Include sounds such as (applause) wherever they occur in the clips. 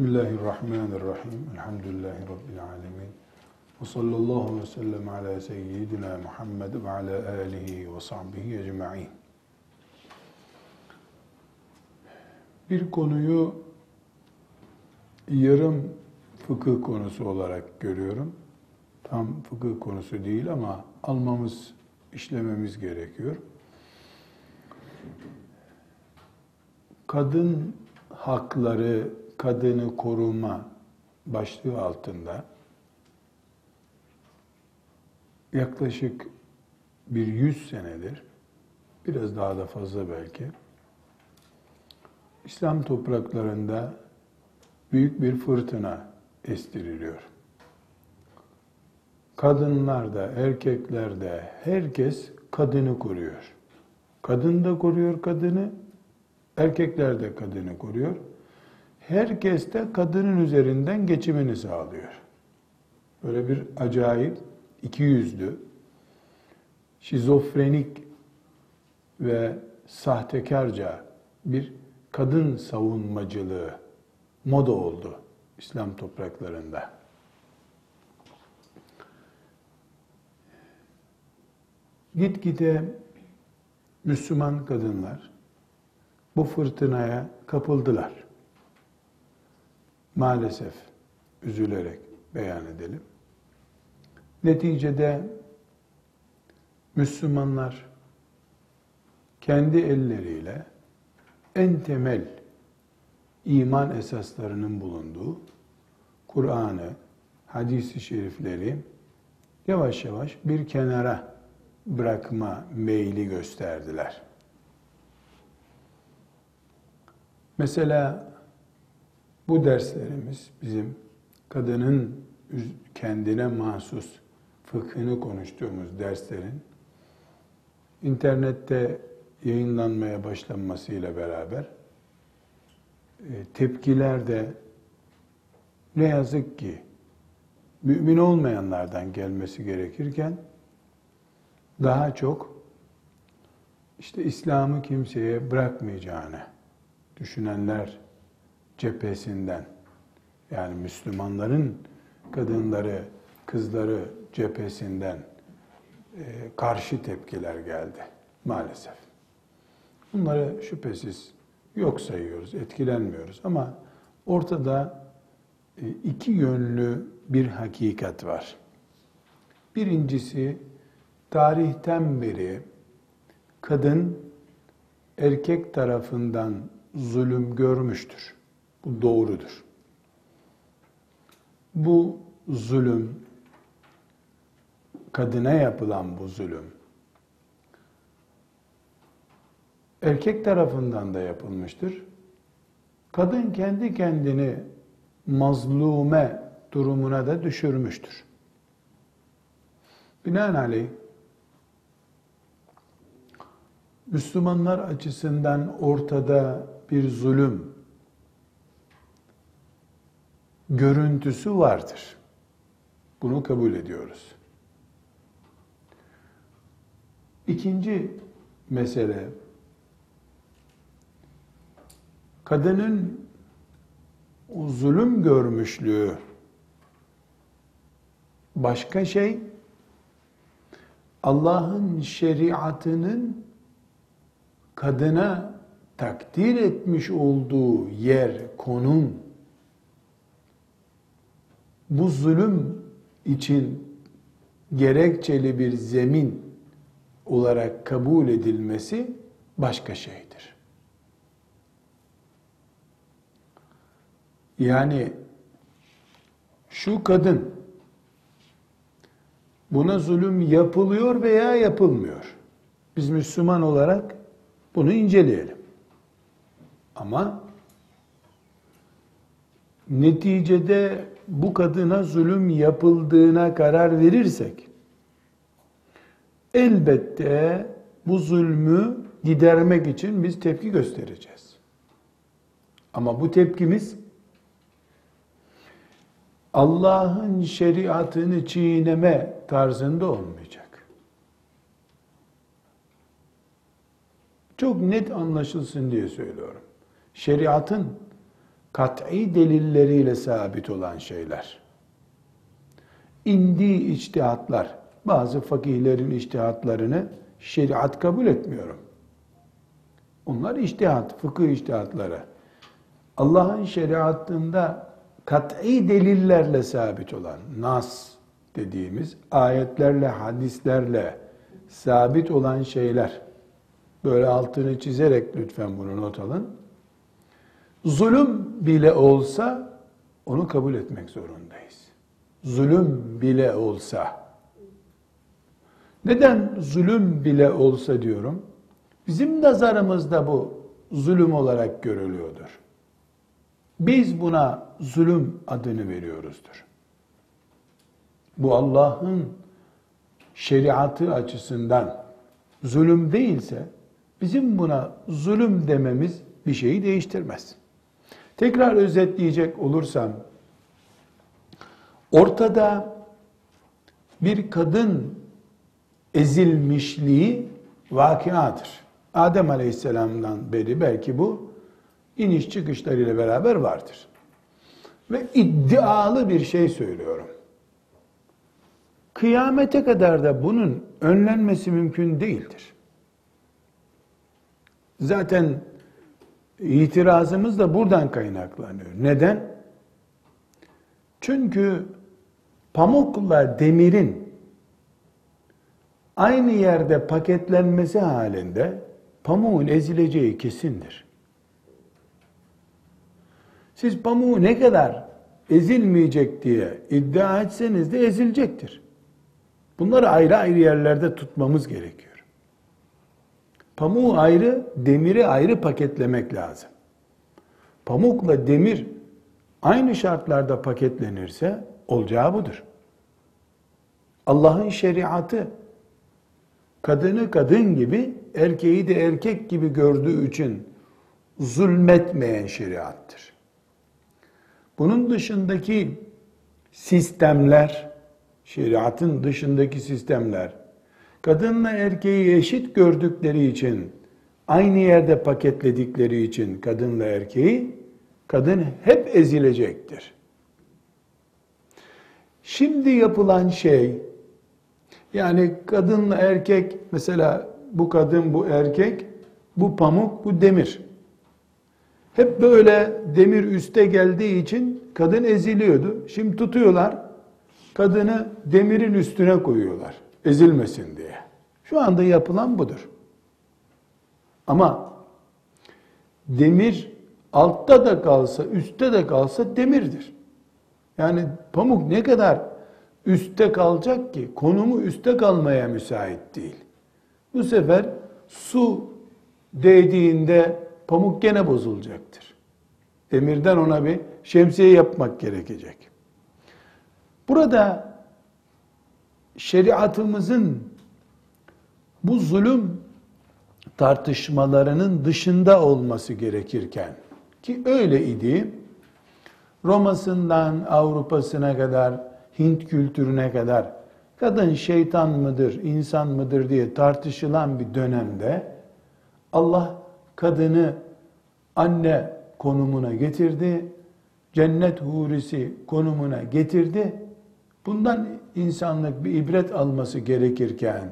Bismillahirrahmanirrahim. Elhamdülillahi Rabbil alemin. Ve sallallahu ve sellem ala seyyidina Muhammed ve ala alihi ve sahbihi ecma'in. Bir konuyu yarım fıkıh konusu olarak görüyorum. Tam fıkıh konusu değil ama almamız, işlememiz gerekiyor. Kadın hakları, kadını koruma başlığı altında yaklaşık bir yüz senedir, biraz daha da fazla belki, İslam topraklarında büyük bir fırtına estiriliyor. Kadınlar da, erkekler de, herkes kadını koruyor. Kadın da koruyor kadını, erkekler de kadını koruyor. Herkes de kadının üzerinden geçimini sağlıyor. Böyle bir acayip, iki yüzlü, şizofrenik ve sahtekarca bir kadın savunmacılığı moda oldu İslam topraklarında. Gitgide Müslüman kadınlar bu fırtınaya kapıldılar. Maalesef üzülerek beyan edelim. Neticede Müslümanlar kendi elleriyle en temel iman esaslarının bulunduğu Kur'an'ı, hadisi şerifleri yavaş yavaş bir kenara bırakma meyli gösterdiler. Mesela bu derslerimiz bizim kadının kendine mahsus fıkhını konuştuğumuz derslerin internette yayınlanmaya başlanmasıyla beraber e, tepkiler de ne yazık ki mümin olmayanlardan gelmesi gerekirken daha çok işte İslam'ı kimseye bırakmayacağını düşünenler cephesinden yani Müslümanların kadınları, kızları cephesinden e, karşı tepkiler geldi maalesef. Bunları şüphesiz yok sayıyoruz, etkilenmiyoruz ama ortada e, iki yönlü bir hakikat var. Birincisi tarihten beri kadın erkek tarafından zulüm görmüştür. Bu doğrudur. Bu zulüm, kadına yapılan bu zulüm, erkek tarafından da yapılmıştır. Kadın kendi kendini mazlume durumuna da düşürmüştür. Binaenaleyh Müslümanlar açısından ortada bir zulüm görüntüsü vardır. Bunu kabul ediyoruz. İkinci mesele kadının o zulüm görmüşlüğü başka şey Allah'ın şeriatının kadına takdir etmiş olduğu yer, konum bu zulüm için gerekçeli bir zemin olarak kabul edilmesi başka şeydir. Yani şu kadın buna zulüm yapılıyor veya yapılmıyor. Biz Müslüman olarak bunu inceleyelim. Ama neticede bu kadına zulüm yapıldığına karar verirsek elbette bu zulmü gidermek için biz tepki göstereceğiz. Ama bu tepkimiz Allah'ın şeriatını çiğneme tarzında olmayacak. Çok net anlaşılsın diye söylüyorum. Şeriatın kat'i delilleriyle sabit olan şeyler. İndi içtihatlar, bazı fakihlerin içtihatlarını şeriat kabul etmiyorum. Onlar içtihat, fıkıh içtihatları. Allah'ın şeriatında kat'i delillerle sabit olan nas dediğimiz ayetlerle, hadislerle sabit olan şeyler böyle altını çizerek lütfen bunu not alın. Zulüm bile olsa onu kabul etmek zorundayız. Zulüm bile olsa. Neden zulüm bile olsa diyorum? Bizim nazarımızda bu zulüm olarak görülüyordur. Biz buna zulüm adını veriyoruzdur. Bu Allah'ın şeriatı açısından zulüm değilse bizim buna zulüm dememiz bir şeyi değiştirmez. Tekrar özetleyecek olursam ortada bir kadın ezilmişliği vakiadır. Adem Aleyhisselam'dan beri belki bu iniş çıkışlarıyla beraber vardır. Ve iddialı bir şey söylüyorum. Kıyamete kadar da bunun önlenmesi mümkün değildir. Zaten itirazımız da buradan kaynaklanıyor. Neden? Çünkü pamukla demirin aynı yerde paketlenmesi halinde pamuğun ezileceği kesindir. Siz pamuğu ne kadar ezilmeyecek diye iddia etseniz de ezilecektir. Bunları ayrı ayrı yerlerde tutmamız gerekiyor. Pamuğu ayrı, demiri ayrı paketlemek lazım. Pamukla demir aynı şartlarda paketlenirse olacağı budur. Allah'ın şeriatı kadını kadın gibi, erkeği de erkek gibi gördüğü için zulmetmeyen şeriattır. Bunun dışındaki sistemler, şeriatın dışındaki sistemler, kadınla erkeği eşit gördükleri için, aynı yerde paketledikleri için kadınla erkeği, kadın hep ezilecektir. Şimdi yapılan şey, yani kadınla erkek, mesela bu kadın, bu erkek, bu pamuk, bu demir. Hep böyle demir üste geldiği için kadın eziliyordu. Şimdi tutuyorlar, kadını demirin üstüne koyuyorlar. Ezilmesin diye. Şu anda yapılan budur. Ama demir altta da kalsa, üstte de kalsa demirdir. Yani pamuk ne kadar üstte kalacak ki konumu üstte kalmaya müsait değil. Bu sefer su değdiğinde pamuk gene bozulacaktır. Demirden ona bir şemsiye yapmak gerekecek. Burada şeriatımızın bu zulüm tartışmalarının dışında olması gerekirken ki öyle idi. Roma'sından Avrupa'sına kadar, Hint kültürüne kadar kadın şeytan mıdır, insan mıdır diye tartışılan bir dönemde Allah kadını anne konumuna getirdi, cennet hurisi konumuna getirdi. Bundan insanlık bir ibret alması gerekirken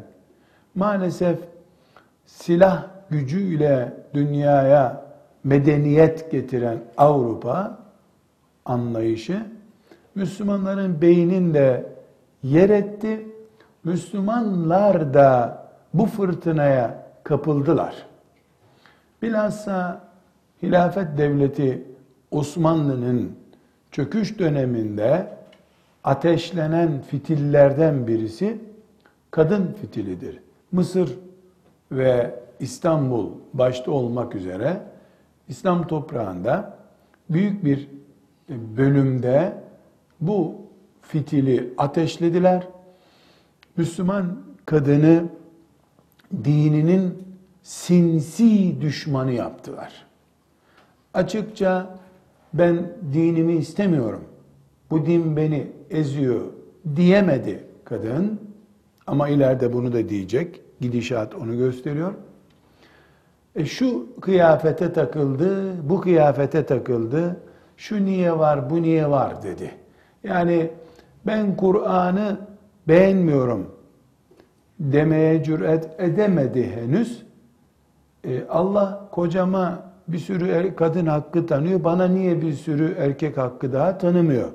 maalesef silah gücüyle dünyaya medeniyet getiren Avrupa anlayışı Müslümanların beyninde yer etti. Müslümanlar da bu fırtınaya kapıldılar. Bilhassa hilafet devleti Osmanlı'nın çöküş döneminde ateşlenen fitillerden birisi kadın fitilidir. Mısır ve İstanbul başta olmak üzere İslam toprağında büyük bir bölümde bu fitili ateşlediler. Müslüman kadını dininin sinsi düşmanı yaptılar. Açıkça ben dinimi istemiyorum. Bu din beni eziyor diyemedi kadın. Ama ileride bunu da diyecek. Gidişat onu gösteriyor. E şu kıyafete takıldı, bu kıyafete takıldı. şu niye var, bu niye var dedi. Yani ben Kur'an'ı beğenmiyorum demeye cüret edemedi henüz. E, Allah kocama bir sürü er, kadın hakkı tanıyor, bana niye bir sürü erkek hakkı daha tanımıyor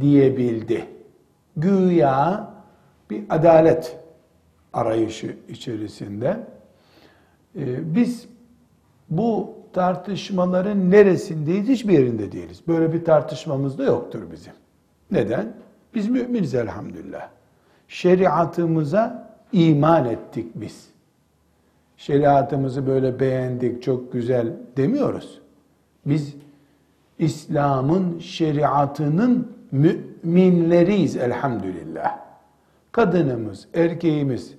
diyebildi. Güya bir adalet arayışı içerisinde. E, biz bu tartışmaların neresindeyiz? Hiçbir yerinde değiliz. Böyle bir tartışmamız da yoktur bizim. Neden? Biz müminiz elhamdülillah. Şeriatımıza iman ettik biz. Şeriatımızı böyle beğendik, çok güzel demiyoruz. Biz İslam'ın şeriatının müminleriyiz elhamdülillah. Kadınımız, erkeğimiz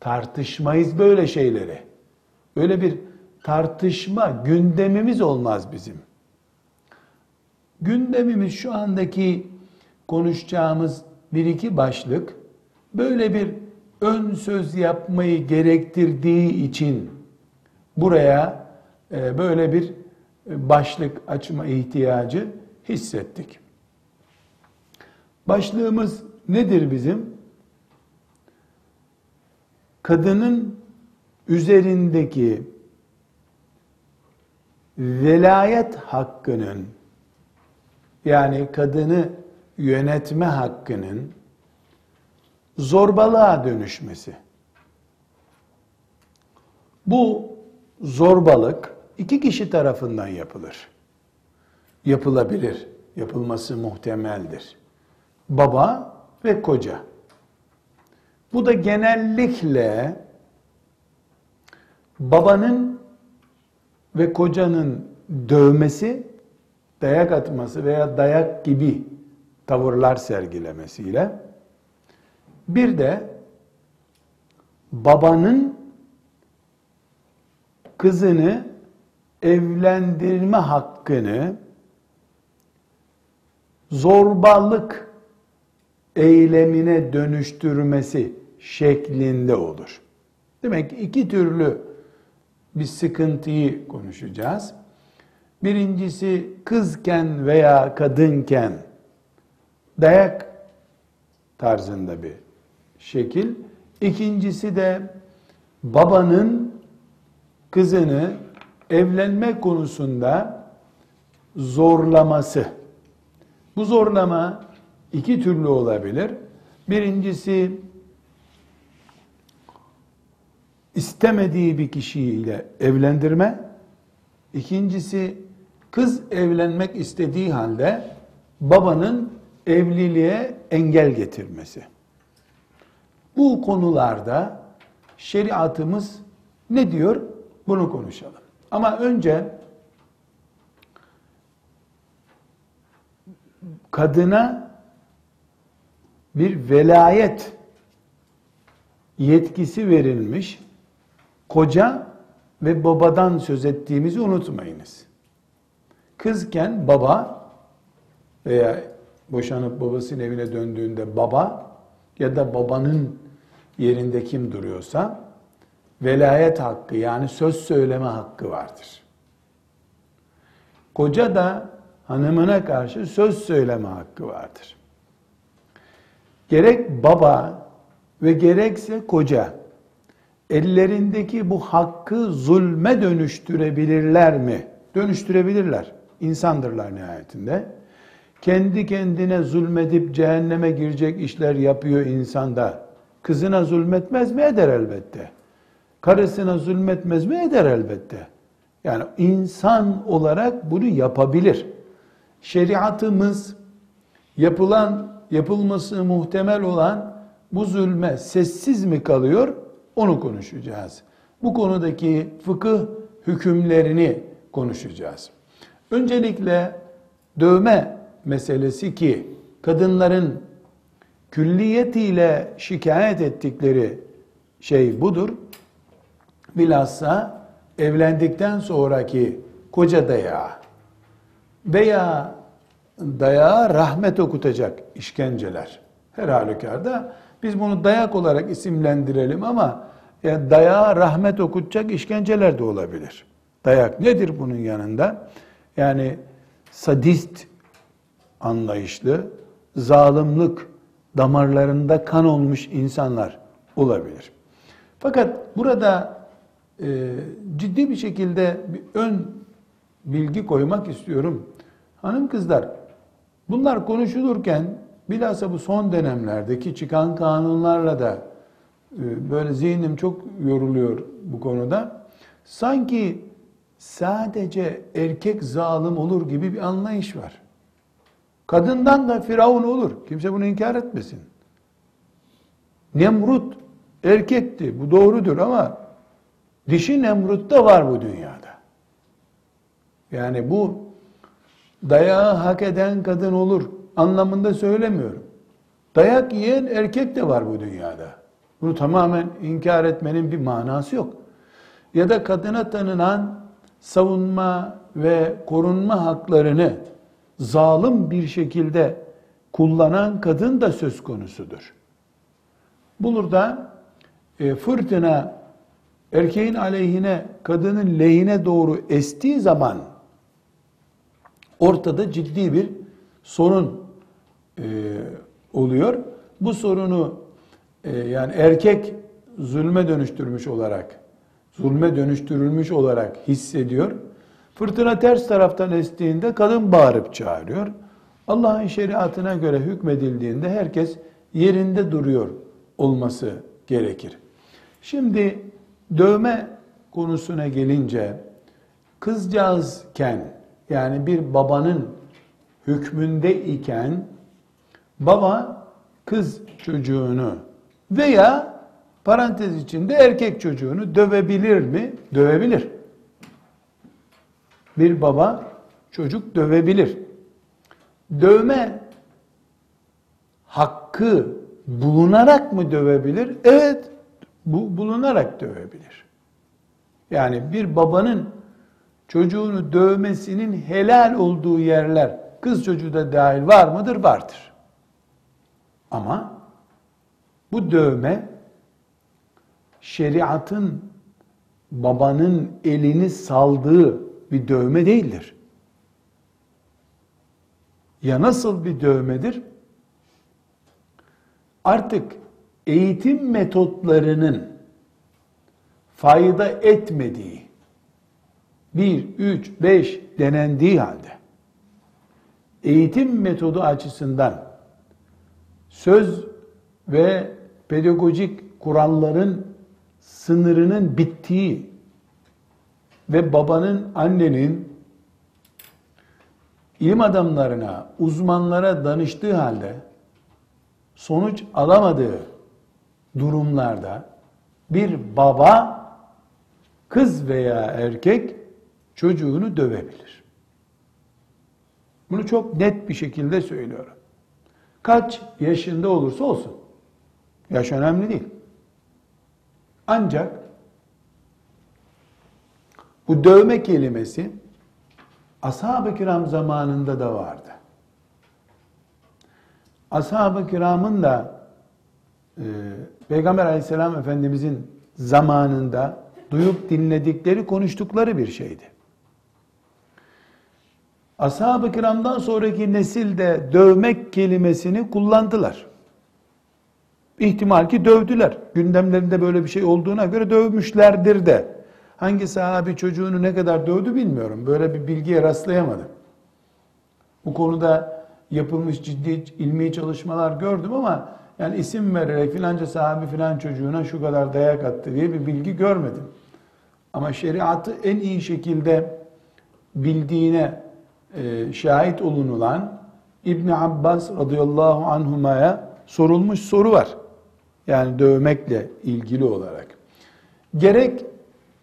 tartışmayız böyle şeyleri. Öyle bir tartışma gündemimiz olmaz bizim. Gündemimiz şu andaki konuşacağımız bir iki başlık böyle bir ön söz yapmayı gerektirdiği için buraya e, böyle bir başlık açma ihtiyacı hissettik. Başlığımız nedir bizim? Kadının üzerindeki velayet hakkının yani kadını yönetme hakkının zorbalığa dönüşmesi. Bu zorbalık iki kişi tarafından yapılır. Yapılabilir. Yapılması muhtemeldir. Baba ve koca. Bu da genellikle babanın ve kocanın dövmesi, dayak atması veya dayak gibi tavırlar sergilemesiyle bir de babanın kızını evlendirme hakkını zorbalık eylemine dönüştürmesi şeklinde olur. Demek ki iki türlü bir sıkıntıyı konuşacağız. Birincisi kızken veya kadınken dayak tarzında bir şekil. İkincisi de babanın kızını evlenme konusunda zorlaması. Bu zorlama iki türlü olabilir. Birincisi istemediği bir kişiyle evlendirme. İkincisi kız evlenmek istediği halde babanın evliliğe engel getirmesi. Bu konularda şeriatımız ne diyor? Bunu konuşalım. Ama önce kadına bir velayet yetkisi verilmiş koca ve babadan söz ettiğimizi unutmayınız. Kızken baba veya boşanıp babasının evine döndüğünde baba ya da babanın yerinde kim duruyorsa velayet hakkı yani söz söyleme hakkı vardır. Koca da hanımına karşı söz söyleme hakkı vardır. Gerek baba ve gerekse koca ellerindeki bu hakkı zulme dönüştürebilirler mi? Dönüştürebilirler. İnsandırlar nihayetinde. Kendi kendine zulmedip cehenneme girecek işler yapıyor insan da. Kızına zulmetmez mi? Eder elbette. Karısına zulmetmez mi? Eder elbette. Yani insan olarak bunu yapabilir. Şeriatımız yapılan, yapılması muhtemel olan bu zulme sessiz mi kalıyor? Onu konuşacağız. Bu konudaki fıkıh hükümlerini konuşacağız. Öncelikle dövme meselesi ki kadınların külliyetiyle şikayet ettikleri şey budur. Bilhassa evlendikten sonraki koca dayağı veya dayağı rahmet okutacak işkenceler. Her halükarda biz bunu dayak olarak isimlendirelim ama ya dayağı rahmet okutacak işkenceler de olabilir. Dayak nedir bunun yanında? Yani sadist anlayışlı, zalimlik damarlarında kan olmuş insanlar olabilir. Fakat burada e, ciddi bir şekilde bir ön bilgi koymak istiyorum. Hanım kızlar, bunlar konuşulurken bilhassa bu son dönemlerdeki çıkan kanunlarla da e, böyle zihnim çok yoruluyor bu konuda. Sanki sadece erkek zalim olur gibi bir anlayış var. Kadından da firavun olur. Kimse bunu inkar etmesin. Nemrut erkekti. Bu doğrudur ama dişi Nemrut da var bu dünyada. Yani bu dayağı hak eden kadın olur anlamında söylemiyorum. Dayak yiyen erkek de var bu dünyada. Bunu tamamen inkar etmenin bir manası yok. Ya da kadına tanınan savunma ve korunma haklarını zalim bir şekilde kullanan kadın da söz konusudur. Burada e, fırtına erkeğin aleyhine, kadının lehine doğru estiği zaman ortada ciddi bir sorun e, oluyor. Bu sorunu e, yani erkek zulme dönüştürmüş olarak, zulme dönüştürülmüş olarak hissediyor. Fırtına ters taraftan estiğinde kadın bağırıp çağırıyor. Allah'ın şeriatına göre hükmedildiğinde herkes yerinde duruyor olması gerekir. Şimdi dövme konusuna gelince kızcağızken yani bir babanın hükmünde iken baba kız çocuğunu veya parantez içinde erkek çocuğunu dövebilir mi? Dövebilir. Bir baba çocuk dövebilir. Dövme hakkı bulunarak mı dövebilir? Evet, bu bulunarak dövebilir. Yani bir babanın çocuğunu dövmesinin helal olduğu yerler kız çocuğu da dahil var mıdır? Vardır. Ama bu dövme şeriatın babanın elini saldığı bir dövme değildir. Ya nasıl bir dövmedir? Artık eğitim metotlarının fayda etmediği, 1, 3, 5 denendiği halde, eğitim metodu açısından söz ve pedagojik kuralların sınırının bittiği ve babanın, annenin ilim adamlarına, uzmanlara danıştığı halde sonuç alamadığı durumlarda bir baba kız veya erkek çocuğunu dövebilir. Bunu çok net bir şekilde söylüyorum. Kaç yaşında olursa olsun. Yaş önemli değil. Ancak bu dövme kelimesi ashab-ı kiram zamanında da vardı. Ashab-ı kiramın da e, Peygamber aleyhisselam efendimizin zamanında duyup dinledikleri, konuştukları bir şeydi. Ashab-ı kiramdan sonraki nesilde dövmek kelimesini kullandılar. İhtimal ki dövdüler. Gündemlerinde böyle bir şey olduğuna göre dövmüşlerdir de. Hangi sahabi çocuğunu ne kadar dövdü bilmiyorum. Böyle bir bilgiye rastlayamadım. Bu konuda yapılmış ciddi ilmi çalışmalar gördüm ama yani isim vererek filanca sahabi filan çocuğuna şu kadar dayak attı diye bir bilgi görmedim. Ama şeriatı en iyi şekilde bildiğine e, şahit olunulan İbn Abbas radıyallahu anhuma'ya sorulmuş soru var. Yani dövmekle ilgili olarak. Gerek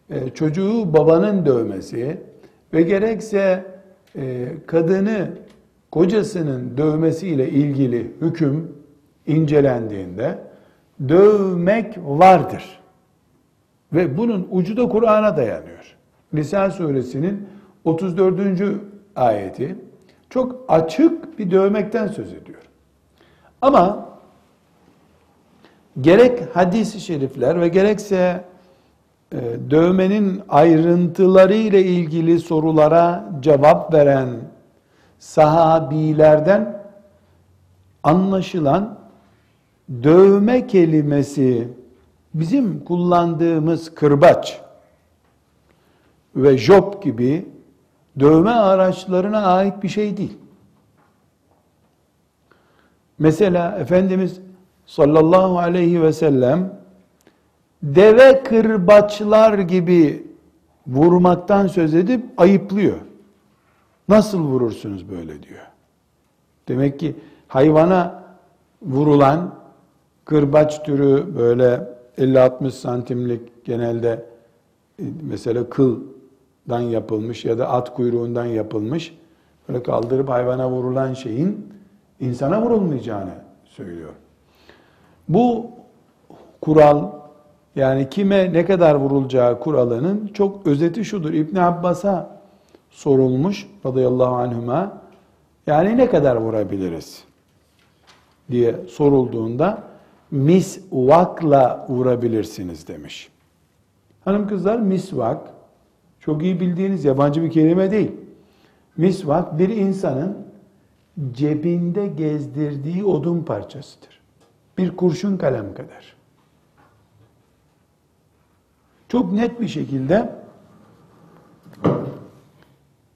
e, çocuğu babanın dövmesi ve gerekse e, kadını kocasının dövmesiyle ilgili hüküm incelendiğinde dövmek vardır. Ve bunun ucu da Kur'an'a dayanıyor. Nisa suresinin 34. ayeti çok açık bir dövmekten söz ediyor. Ama gerek hadis-i şerifler ve gerekse e, dövmenin ayrıntıları ile ilgili sorulara cevap veren sahabilerden anlaşılan dövme kelimesi bizim kullandığımız kırbaç ve job gibi dövme araçlarına ait bir şey değil. Mesela Efendimiz sallallahu aleyhi ve sellem deve kırbaçlar gibi vurmaktan söz edip ayıplıyor. Nasıl vurursunuz böyle diyor. Demek ki hayvana vurulan kırbaç türü böyle 50-60 santimlik genelde e, mesela kıldan yapılmış ya da at kuyruğundan yapılmış böyle kaldırıp hayvana vurulan şeyin insana vurulmayacağını söylüyor. Bu kural yani kime ne kadar vurulacağı kuralının çok özeti şudur. İbn Abbas'a sorulmuş radıyallahu anhuma yani ne kadar vurabiliriz diye sorulduğunda misvakla vurabilirsiniz demiş. Hanım kızlar misvak çok iyi bildiğiniz yabancı bir kelime değil. Misvak bir insanın cebinde gezdirdiği odun parçasıdır. Bir kurşun kalem kadar. Çok net bir şekilde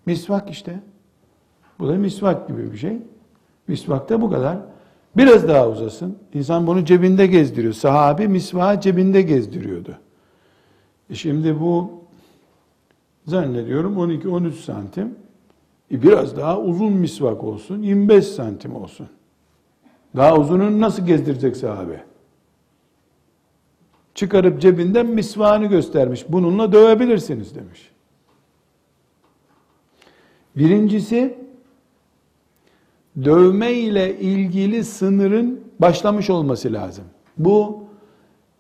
misvak işte. Bu da misvak gibi bir şey. Misvak da bu kadar. Biraz daha uzasın. İnsan bunu cebinde gezdiriyor. Sahabi misvağı cebinde gezdiriyordu. E şimdi bu zannediyorum 12-13 santim. E biraz daha uzun misvak olsun. 25 santim olsun. Daha uzununu nasıl gezdirecek sahabe? Çıkarıp cebinden misvağını göstermiş. Bununla dövebilirsiniz demiş. Birincisi dövme ile ilgili sınırın başlamış olması lazım. Bu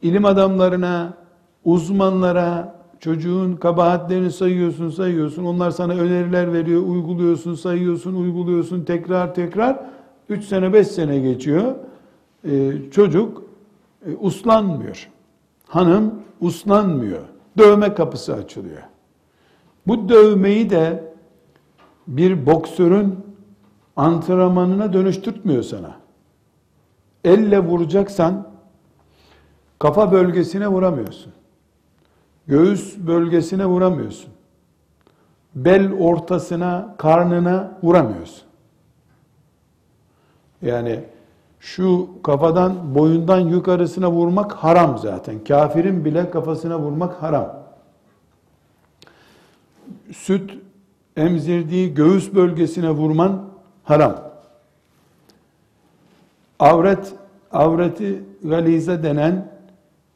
ilim adamlarına, uzmanlara, çocuğun kabahatlerini sayıyorsun, sayıyorsun. Onlar sana öneriler veriyor, uyguluyorsun, sayıyorsun, uyguluyorsun tekrar tekrar. 3 sene, 5 sene geçiyor. Ee, çocuk e, uslanmıyor. Hanım uslanmıyor. Dövme kapısı açılıyor. Bu dövmeyi de bir boksörün antrenmanına dönüştürtmüyor sana. Elle vuracaksan kafa bölgesine vuramıyorsun. Göğüs bölgesine vuramıyorsun. Bel ortasına, karnına vuramıyorsun. Yani şu kafadan, boyundan yukarısına vurmak haram zaten. Kafirin bile kafasına vurmak haram. Süt emzirdiği göğüs bölgesine vurman haram. Avret, avreti galize denen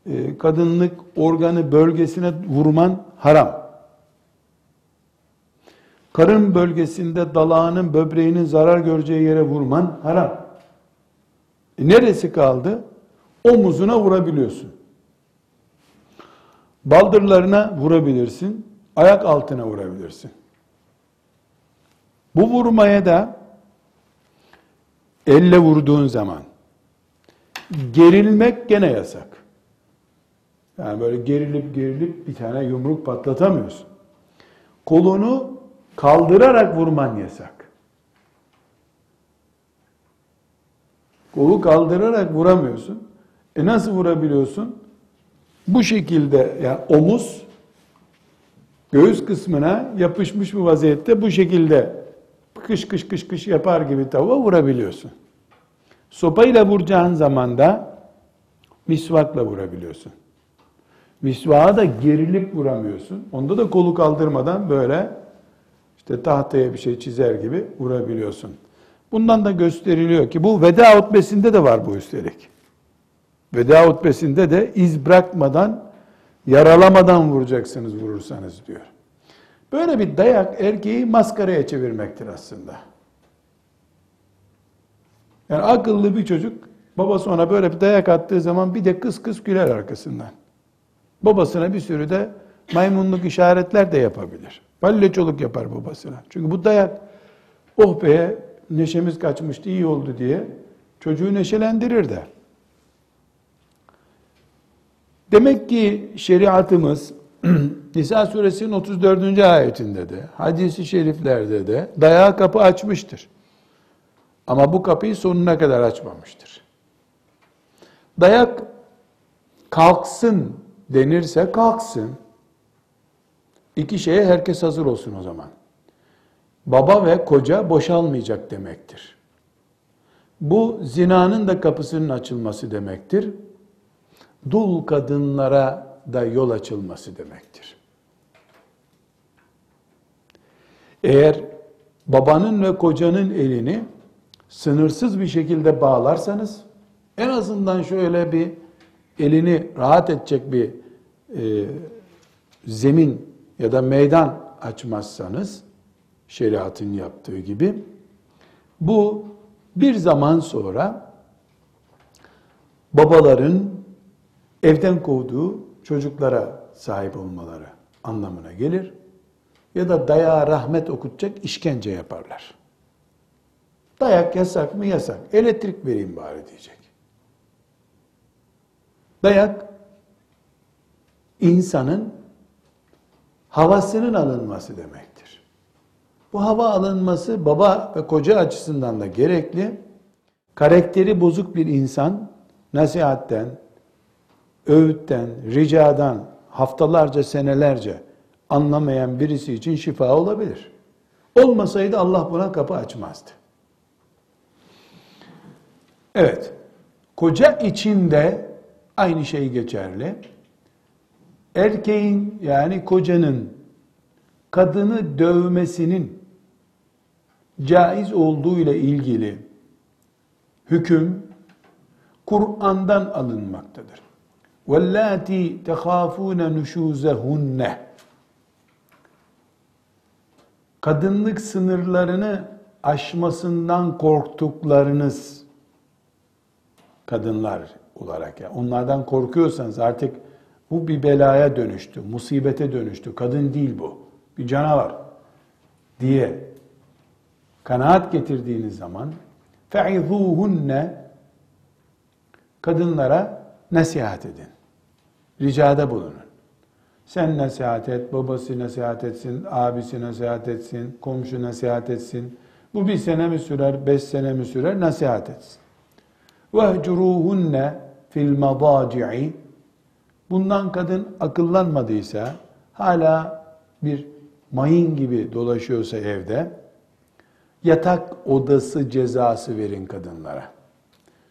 e, kadınlık organı bölgesine vurman haram. Karın bölgesinde dalağının, böbreğinin zarar göreceği yere vurman haram. E neresi kaldı? Omuzuna vurabiliyorsun. Baldırlarına vurabilirsin. Ayak altına vurabilirsin. Bu vurmaya da elle vurduğun zaman gerilmek gene yasak. Yani böyle gerilip gerilip bir tane yumruk patlatamıyorsun. Kolunu kaldırarak vurman yasak. Kolu kaldırarak vuramıyorsun. E nasıl vurabiliyorsun? Bu şekilde yani omuz göğüs kısmına yapışmış bir vaziyette bu şekilde kış kış kış kış yapar gibi tavuğa vurabiliyorsun. Sopayla vuracağın zaman da misvakla vurabiliyorsun. Misvağa da gerilip vuramıyorsun. Onda da kolu kaldırmadan böyle işte tahtaya bir şey çizer gibi vurabiliyorsun. Bundan da gösteriliyor ki bu veda hutbesinde de var bu üstelik. Veda hutbesinde de iz bırakmadan, yaralamadan vuracaksınız vurursanız diyor. Böyle bir dayak erkeği maskaraya çevirmektir aslında. Yani akıllı bir çocuk babası ona böyle bir dayak attığı zaman bir de kıs kıs güler arkasından. Babasına bir sürü de maymunluk işaretler de yapabilir. Palyaçoluk yapar babasına. Çünkü bu dayak oh be neşemiz kaçmıştı iyi oldu diye çocuğu neşelendirir de. Demek ki şeriatımız (clears throat) Nisa suresinin 34. ayetinde de, hadisi şeriflerde de dayağı kapı açmıştır. Ama bu kapıyı sonuna kadar açmamıştır. Dayak kalksın denirse kalksın. İki şeye herkes hazır olsun o zaman. Baba ve koca boşalmayacak demektir. Bu zinanın da kapısının açılması demektir. Dul kadınlara da yol açılması demektir. Eğer babanın ve kocanın elini sınırsız bir şekilde bağlarsanız, en azından şöyle bir elini rahat edecek bir e, zemin ya da meydan açmazsanız, şeriatın yaptığı gibi, bu bir zaman sonra babaların evden kovduğu çocuklara sahip olmaları anlamına gelir. Ya da dayağa rahmet okutacak işkence yaparlar. Dayak yasak mı? Yasak. Elektrik vereyim bari diyecek. Dayak insanın havasının alınması demektir. Bu hava alınması baba ve koca açısından da gerekli. Karakteri bozuk bir insan nasihatten, öğütten, ricadan haftalarca, senelerce anlamayan birisi için şifa olabilir. Olmasaydı Allah buna kapı açmazdı. Evet, koca içinde aynı şey geçerli. Erkeğin yani kocanın kadını dövmesinin caiz olduğu ile ilgili hüküm Kur'an'dan alınmaktadır. وَاللَّاتِي تَخَافُونَ نُشُوزَهُنَّ Kadınlık sınırlarını aşmasından korktuklarınız kadınlar olarak ya onlardan korkuyorsanız artık bu bir belaya dönüştü, musibete dönüştü. Kadın değil bu. Bir canavar diye kanaat getirdiğiniz zaman fe'izuhunne kadınlara nasihat edin. Ricada bulunun. Sen nasihat et, babası nasihat etsin, abisi nasihat etsin, komşu nasihat etsin. Bu bir sene mi sürer, beş sene mi sürer, nasihat etsin. وَهْجُرُوهُنَّ fil الْمَضَاجِعِ Bundan kadın akıllanmadıysa, hala bir mayın gibi dolaşıyorsa evde, yatak odası cezası verin kadınlara.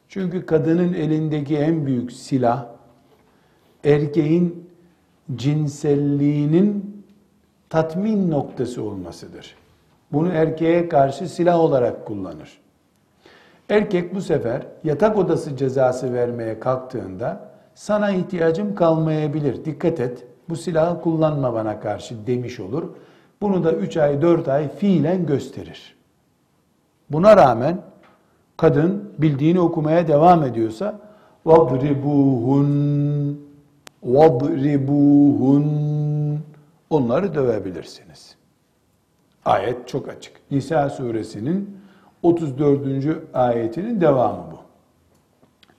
Çünkü kadının elindeki en büyük silah, erkeğin cinselliğinin tatmin noktası olmasıdır. Bunu erkeğe karşı silah olarak kullanır. Erkek bu sefer yatak odası cezası vermeye kalktığında sana ihtiyacım kalmayabilir. Dikkat et. Bu silahı kullanma bana karşı demiş olur. Bunu da 3 ay 4 ay fiilen gösterir. Buna rağmen kadın bildiğini okumaya devam ediyorsa vadribuhun vadribuhun onları dövebilirsiniz. Ayet çok açık. Nisa suresinin 34. ayetinin devamı bu.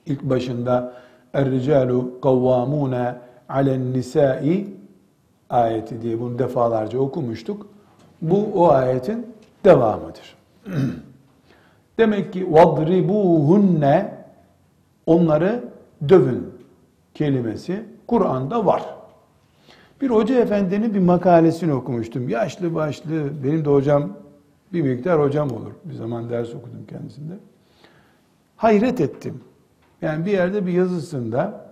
İlk başında Er-ricalu kavvamune alen nisai ayeti diye bunu defalarca okumuştuk. Bu o ayetin devamıdır. (clears throat) Demek ki vadribuhunne onları dövün kelimesi Kur'an'da var. Bir hoca efendinin bir makalesini okumuştum. Yaşlı başlı, benim de hocam bir miktar hocam olur. Bir zaman ders okudum kendisinde. Hayret ettim. Yani bir yerde bir yazısında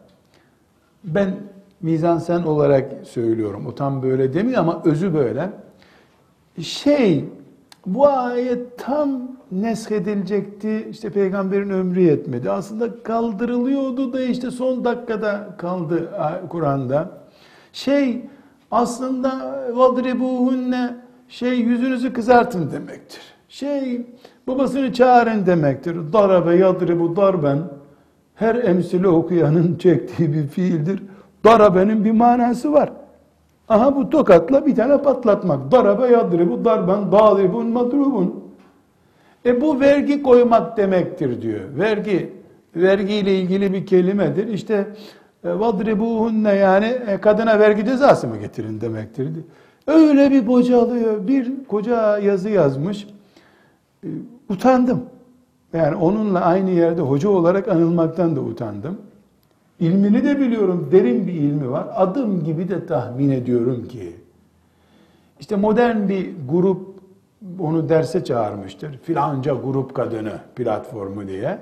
ben mizansen olarak söylüyorum. O tam böyle demiyor ama özü böyle. Şey, bu ayet tam neshedilecekti. İşte peygamberin ömrü yetmedi. Aslında kaldırılıyordu da işte son dakikada kaldı Kur'an'da. Şey aslında vadribuhunne şey yüzünüzü kızartın demektir. Şey babasını çağırın demektir. Darabe yadribu darben her emsili okuyanın çektiği bir fiildir. Darabenin bir manası var. Aha bu tokatla bir tane patlatmak. Darabe yadribu darben daribun madrubun. E bu vergi koymak demektir diyor. Vergi, vergiyle ilgili bir kelimedir. İşte E, Vadribuhunne yani e, kadına vergi cezası mı getirin demektir. Öyle bir bocalıyor. Bir koca yazı yazmış. E, utandım. Yani onunla aynı yerde hoca olarak anılmaktan da utandım. İlmini de biliyorum, derin bir ilmi var. Adım gibi de tahmin ediyorum ki, işte modern bir grup onu derse çağırmıştır. Filanca grup kadını platformu diye.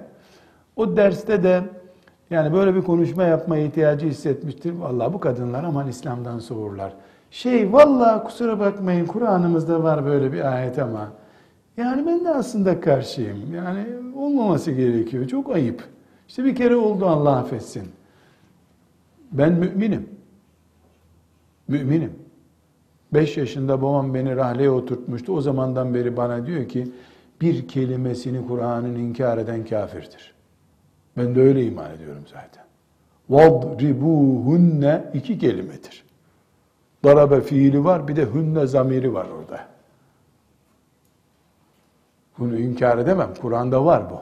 O derste de yani böyle bir konuşma yapma ihtiyacı hissetmiştir. Vallahi bu kadınlar aman İslam'dan soğurlar. Şey vallahi kusura bakmayın Kur'an'ımızda var böyle bir ayet ama yani ben de aslında karşıyım. Yani olmaması gerekiyor. Çok ayıp. İşte bir kere oldu Allah affetsin. Ben müminim. Müminim. Beş yaşında babam beni rahleye oturtmuştu. O zamandan beri bana diyor ki bir kelimesini Kur'an'ın inkar eden kafirdir. Ben de öyle iman ediyorum zaten. وَضْرِبُوهُنَّ iki kelimedir. Darabe fiili var bir de hünne zamiri var orada. Bunu inkar edemem. Kur'an'da var bu.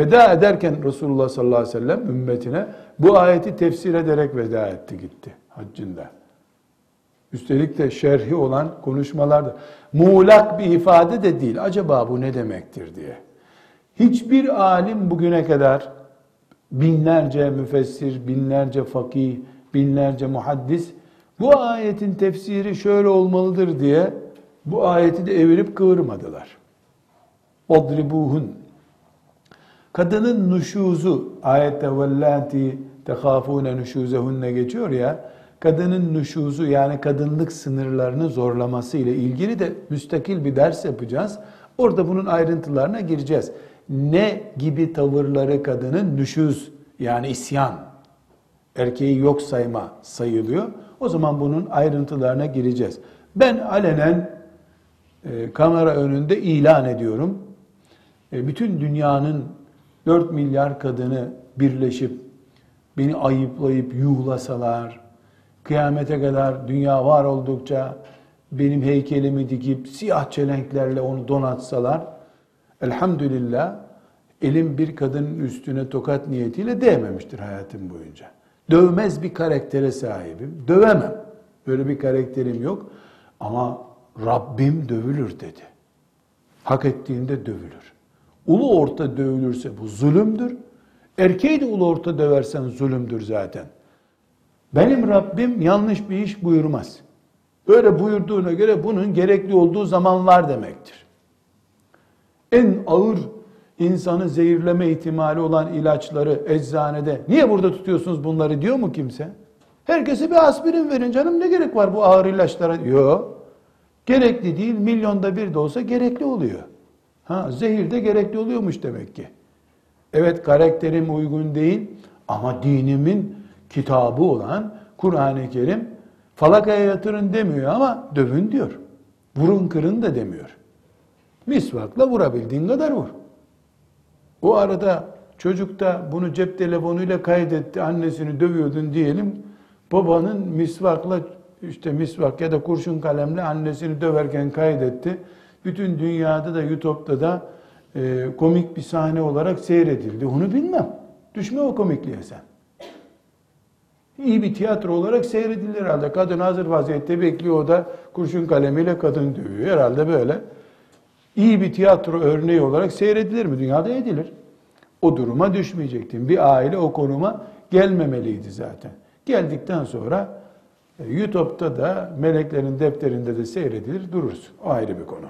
Veda ederken Resulullah sallallahu aleyhi ve sellem ümmetine bu ayeti tefsir ederek veda etti gitti haccında. Üstelik de şerhi olan konuşmalarda muğlak bir ifade de değil. Acaba bu ne demektir diye. Hiçbir alim bugüne kadar binlerce müfessir, binlerce fakih, binlerce muhaddis bu ayetin tefsiri şöyle olmalıdır diye bu ayeti de evirip kıvırmadılar. Odribuhun. Kadının nüşuzu ayette vellati tehafune nüşuzehunne geçiyor ya kadının nüşuzu yani kadınlık sınırlarını zorlaması ile ilgili de müstakil bir ders yapacağız. Orada bunun ayrıntılarına gireceğiz. Ne gibi tavırları kadının nüşuz yani isyan, erkeği yok sayma sayılıyor. O zaman bunun ayrıntılarına gireceğiz. Ben alenen e, kamera önünde ilan ediyorum. E, bütün dünyanın 4 milyar kadını birleşip beni ayıplayıp yuhlasalar, kıyamete kadar dünya var oldukça benim heykelimi dikip siyah çelenklerle onu donatsalar, elhamdülillah elim bir kadının üstüne tokat niyetiyle değmemiştir hayatım boyunca. Dövmez bir karaktere sahibim. Dövemem. Böyle bir karakterim yok. Ama Rabbim dövülür dedi. Hak ettiğinde dövülür. Ulu orta dövülürse bu zulümdür. Erkeği de ulu orta döversen zulümdür zaten. Benim Rabbim yanlış bir iş buyurmaz. Böyle buyurduğuna göre bunun gerekli olduğu zaman var demektir. En ağır insanı zehirleme ihtimali olan ilaçları eczanede niye burada tutuyorsunuz bunları diyor mu kimse? Herkese bir aspirin verin canım ne gerek var bu ağır ilaçlara? Yok. Gerekli değil milyonda bir de olsa gerekli oluyor. Ha, zehir de gerekli oluyormuş demek ki. Evet karakterim uygun değil ama dinimin kitabı olan Kur'an-ı Kerim falakaya yatırın demiyor ama dövün diyor. Vurun kırın da demiyor. Misvakla vurabildiğin kadar vur. O arada çocuk da bunu cep telefonuyla kaydetti, annesini dövüyordun diyelim. Babanın misvakla işte misvak ya da kurşun kalemle annesini döverken kaydetti. Bütün dünyada da YouTube'da da e, komik bir sahne olarak seyredildi. Onu bilmem. Düşme o komikliğe sen. İyi bir tiyatro olarak seyredilir herhalde. Kadın hazır vaziyette bekliyor o da kurşun kalemiyle kadın dövüyor. Herhalde böyle. İyi bir tiyatro örneği olarak seyredilir mi? Dünyada edilir. O duruma düşmeyecektin. Bir aile o konuma gelmemeliydi zaten. Geldikten sonra e, YouTube'da da meleklerin defterinde de seyredilir durursun. O ayrı bir konu.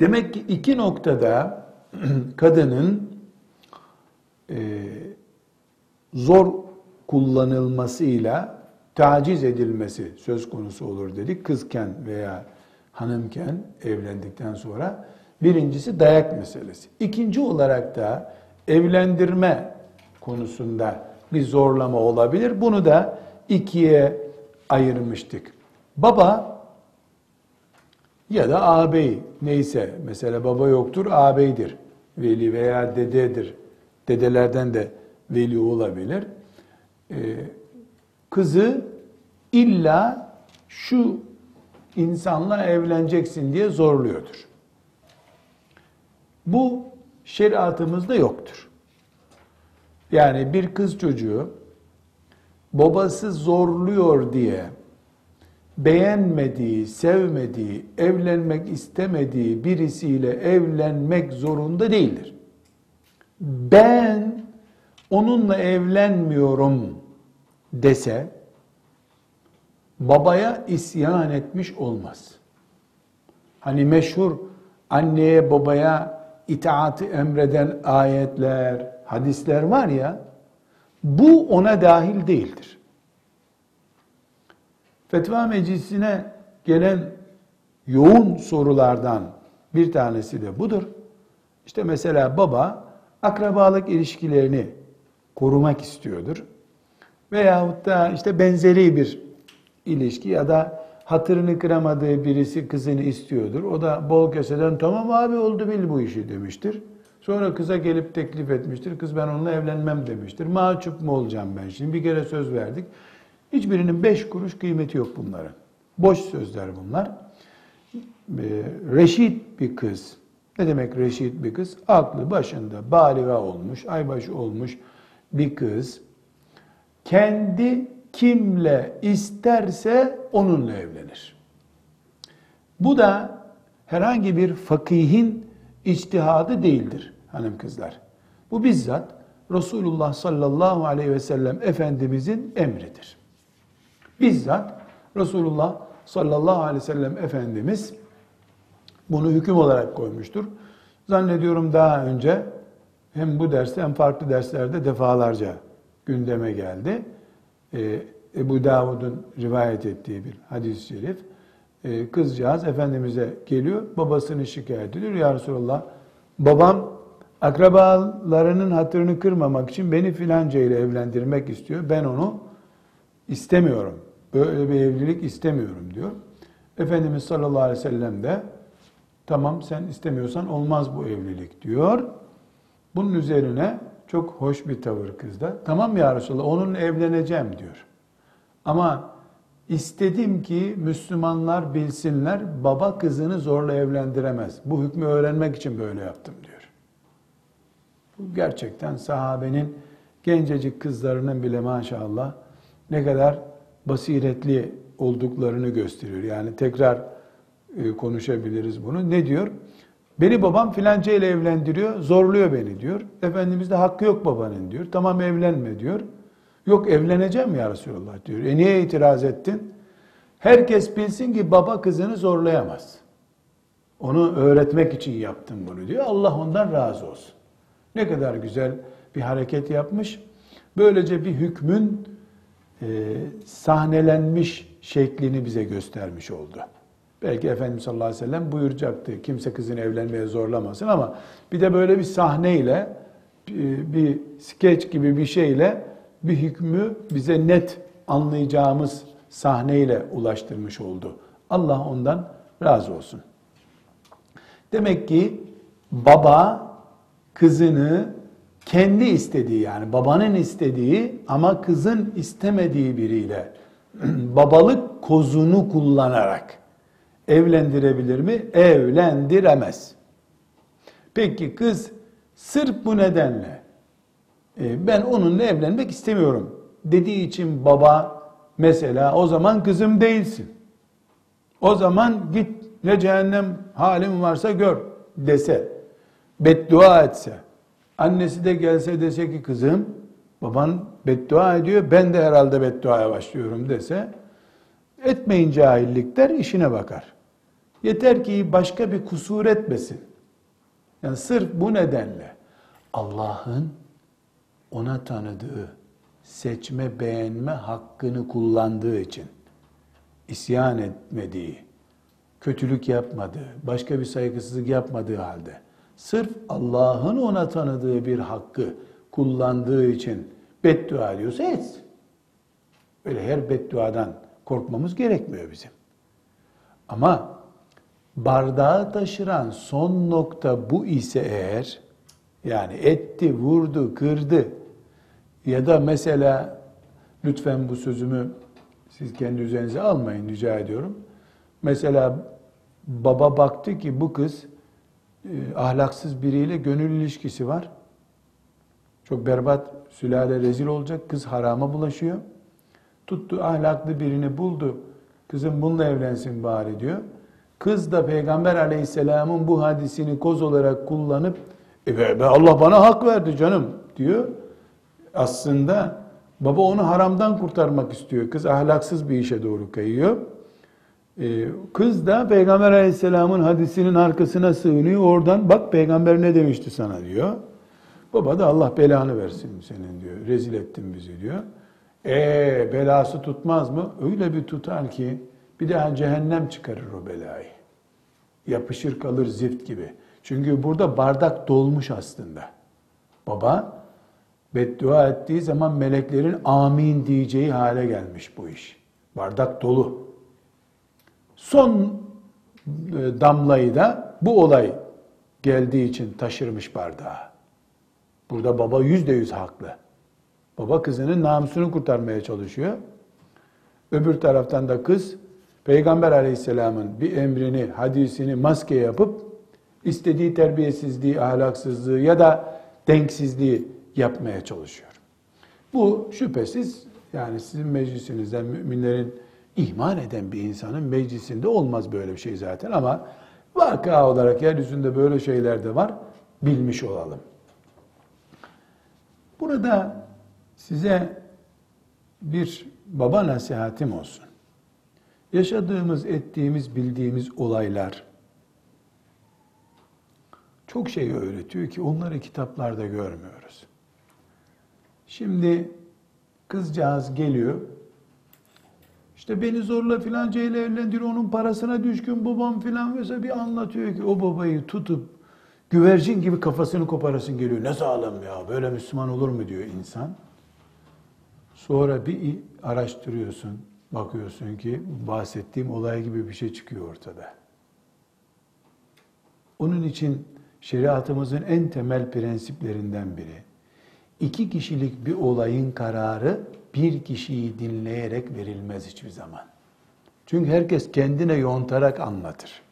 Demek ki iki noktada (clears throat) kadının e, zor kullanılmasıyla taciz edilmesi söz konusu olur dedik. Kızken veya hanımken evlendikten sonra birincisi dayak meselesi. İkinci olarak da evlendirme konusunda bir zorlama olabilir. Bunu da ikiye ayırmıştık. Baba ya da ağabey neyse mesela baba yoktur ağabeydir. Veli veya dededir. Dedelerden de veli olabilir. Ee, kızı illa şu insanla evleneceksin diye zorluyordur. Bu şeriatımızda yoktur. Yani bir kız çocuğu babası zorluyor diye beğenmediği, sevmediği, evlenmek istemediği birisiyle evlenmek zorunda değildir. Ben onunla evlenmiyorum dese babaya isyan etmiş olmaz. Hani meşhur anneye babaya itaati emreden ayetler, hadisler var ya, bu ona dahil değildir. Fetva meclisine gelen yoğun sorulardan bir tanesi de budur. İşte mesela baba akrabalık ilişkilerini korumak istiyordur. Veyahut da işte benzeri bir ilişki ya da hatırını kıramadığı birisi kızını istiyordur. O da bol keseden tamam abi oldu bil bu işi demiştir. Sonra kıza gelip teklif etmiştir. Kız ben onunla evlenmem demiştir. Mahcup mu olacağım ben şimdi? Bir kere söz verdik. Hiçbirinin beş kuruş kıymeti yok bunların. Boş sözler bunlar. Ee, reşit bir kız. Ne demek reşit bir kız? Aklı başında, baliga olmuş, aybaşı olmuş bir kız. Kendi kimle isterse onunla evlenir. Bu da herhangi bir fakihin içtihadı değildir hanım kızlar. Bu bizzat Resulullah sallallahu aleyhi ve sellem Efendimizin emridir. Bizzat Resulullah sallallahu aleyhi ve sellem Efendimiz bunu hüküm olarak koymuştur. Zannediyorum daha önce hem bu derste hem farklı derslerde defalarca gündeme geldi. Ee, Ebu Davud'un rivayet ettiği bir hadis-i şerif. Ee, kızcağız Efendimiz'e geliyor, babasını şikayet ediyor. Ya Resulallah, babam akrabalarının hatırını kırmamak için beni filanca ile evlendirmek istiyor. Ben onu istemiyorum. Böyle bir evlilik istemiyorum diyor. Efendimiz sallallahu aleyhi ve sellem de tamam sen istemiyorsan olmaz bu evlilik diyor. Bunun üzerine çok hoş bir tavır kızda. Tamam ya Resulallah onunla evleneceğim diyor. Ama istedim ki Müslümanlar bilsinler baba kızını zorla evlendiremez. Bu hükmü öğrenmek için böyle yaptım diyor. Bu gerçekten sahabenin gencecik kızlarının bile maşallah ne kadar basiretli olduklarını gösteriyor. Yani tekrar e, konuşabiliriz bunu. Ne diyor? Beni babam filanca ile evlendiriyor, zorluyor beni diyor. Efendimiz de hakkı yok babanın diyor. Tamam evlenme diyor. Yok evleneceğim ya Resulallah diyor. E niye itiraz ettin? Herkes bilsin ki baba kızını zorlayamaz. Onu öğretmek için yaptım bunu diyor. Allah ondan razı olsun. Ne kadar güzel bir hareket yapmış. Böylece bir hükmün e, sahnelenmiş şeklini bize göstermiş oldu. Belki Efendimiz sallallahu aleyhi ve sellem buyuracaktı. Kimse kızını evlenmeye zorlamasın ama bir de böyle bir sahneyle bir skeç gibi bir şeyle bir hükmü bize net anlayacağımız sahneyle ulaştırmış oldu. Allah ondan razı olsun. Demek ki baba kızını kendi istediği yani babanın istediği ama kızın istemediği biriyle (clears throat) babalık kozunu kullanarak evlendirebilir mi? Evlendiremez. Peki kız sırf bu nedenle e, ben onunla evlenmek istemiyorum dediği için baba mesela o zaman kızım değilsin. O zaman git ne cehennem halim varsa gör dese, beddua etse, annesi de gelse dese ki kızım baban beddua ediyor ben de herhalde bedduaya başlıyorum dese etmeyin cahillikler işine bakar. Yeter ki başka bir kusur etmesin. Yani sırf bu nedenle Allah'ın ona tanıdığı, seçme beğenme hakkını kullandığı için isyan etmediği, kötülük yapmadığı, başka bir saygısızlık yapmadığı halde sırf Allah'ın ona tanıdığı bir hakkı kullandığı için beddua ediyorsa etsin. Öyle her bedduadan korkmamız gerekmiyor bizim. Ama bardağı taşıran son nokta bu ise eğer, yani etti, vurdu, kırdı ya da mesela lütfen bu sözümü siz kendi üzerinize almayın rica ediyorum. Mesela baba baktı ki bu kız e, ahlaksız biriyle gönül ilişkisi var. Çok berbat, sülale rezil olacak, kız harama bulaşıyor. Tuttu ahlaklı birini buldu. Kızım bununla evlensin bari diyor. Kız da Peygamber aleyhisselamın bu hadisini koz olarak kullanıp e be, Allah bana hak verdi canım diyor. Aslında baba onu haramdan kurtarmak istiyor. Kız ahlaksız bir işe doğru kayıyor. Ee, kız da Peygamber aleyhisselamın hadisinin arkasına sığınıyor. Oradan bak peygamber ne demişti sana diyor. Baba da Allah belanı versin senin diyor. Rezil ettin bizi diyor. E belası tutmaz mı? Öyle bir tutar ki bir daha cehennem çıkarır o belayı. Yapışır kalır zift gibi. Çünkü burada bardak dolmuş aslında. Baba beddua ettiği zaman meleklerin amin diyeceği hale gelmiş bu iş. Bardak dolu. Son e, damlayı da bu olay geldiği için taşırmış bardağı. Burada baba yüzde yüz haklı. Baba kızının namusunu kurtarmaya çalışıyor. Öbür taraftan da kız Peygamber aleyhisselamın bir emrini, hadisini maske yapıp istediği terbiyesizliği, ahlaksızlığı ya da denksizliği yapmaya çalışıyor. Bu şüphesiz yani sizin meclisinizden müminlerin iman eden bir insanın meclisinde olmaz böyle bir şey zaten ama vaka olarak yeryüzünde böyle şeyler de var bilmiş olalım. Burada size bir baba nasihatim olsun. Yaşadığımız, ettiğimiz, bildiğimiz olaylar çok şey öğretiyor ki onları kitaplarda görmüyoruz. Şimdi kızcağız geliyor. İşte beni zorla filanca ile evlendir, onun parasına düşkün babam filan mesela bir anlatıyor ki o babayı tutup güvercin gibi kafasını koparasın geliyor. Ne zalim ya böyle Müslüman olur mu diyor insan. Sonra bir araştırıyorsun, bakıyorsun ki bahsettiğim olay gibi bir şey çıkıyor ortada. Onun için şeriatımızın en temel prensiplerinden biri, iki kişilik bir olayın kararı bir kişiyi dinleyerek verilmez hiçbir zaman. Çünkü herkes kendine yontarak anlatır.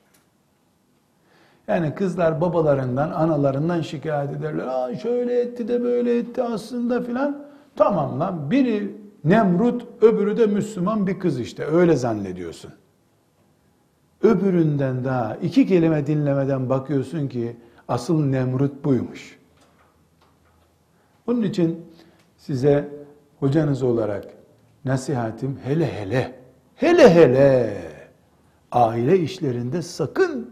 Yani kızlar babalarından, analarından şikayet ederler. Aa şöyle etti de böyle etti aslında filan. Tamam lan biri Nemrut, öbürü de Müslüman bir kız işte. Öyle zannediyorsun. Öbüründen daha iki kelime dinlemeden bakıyorsun ki asıl Nemrut buymuş. Onun için size hocanız olarak nasihatim hele hele, hele hele aile işlerinde sakın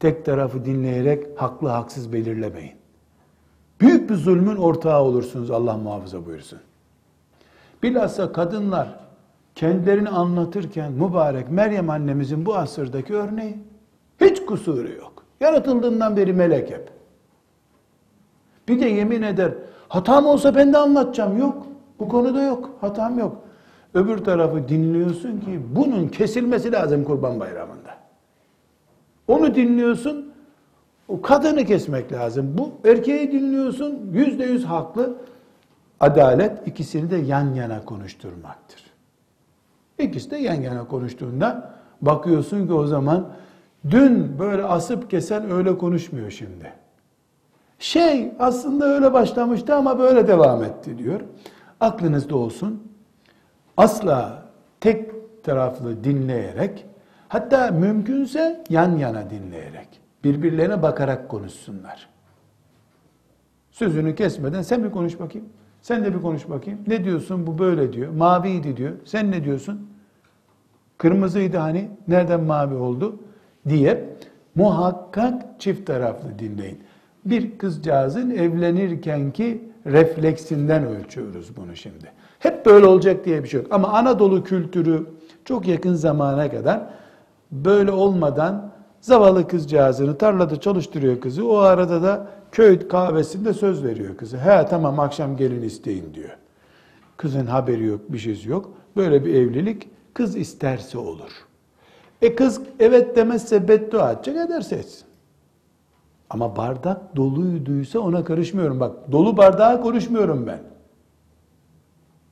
tek tarafı dinleyerek haklı haksız belirlemeyin. Büyük bir zulmün ortağı olursunuz Allah muhafaza buyursun. Bilhassa kadınlar kendilerini anlatırken mübarek Meryem annemizin bu asırdaki örneği hiç kusuru yok. Yaratıldığından beri melek hep. Bir de yemin eder hatam olsa ben de anlatacağım. Yok. Bu konuda yok. Hatam yok. Öbür tarafı dinliyorsun ki bunun kesilmesi lazım kurban bayramında. Onu dinliyorsun, o kadını kesmek lazım. Bu erkeği dinliyorsun, yüzde yüz haklı. Adalet ikisini de yan yana konuşturmaktır. İkisi de yan yana konuştuğunda bakıyorsun ki o zaman dün böyle asıp kesen öyle konuşmuyor şimdi. Şey aslında öyle başlamıştı ama böyle devam etti diyor. Aklınızda olsun. Asla tek taraflı dinleyerek hatta mümkünse yan yana dinleyerek birbirlerine bakarak konuşsunlar. Sözünü kesmeden sen bir konuş bakayım. Sen de bir konuş bakayım. Ne diyorsun? Bu böyle diyor. Maviydi diyor. Sen ne diyorsun? Kırmızıydı hani. Nereden mavi oldu? diye muhakkak çift taraflı dinleyin. Bir kızcağızın evlenirkenki refleksinden ölçüyoruz bunu şimdi. Hep böyle olacak diye bir şey yok. Ama Anadolu kültürü çok yakın zamana kadar böyle olmadan zavallı kızcağızını tarlada çalıştırıyor kızı. O arada da köy kahvesinde söz veriyor kızı. He tamam akşam gelin isteyin diyor. Kızın haberi yok, bir şeysi yok. Böyle bir evlilik kız isterse olur. E kız evet demezse beddua edecek ederse etsin. Ama bardak doluyduysa ona karışmıyorum. Bak dolu bardağa konuşmuyorum ben.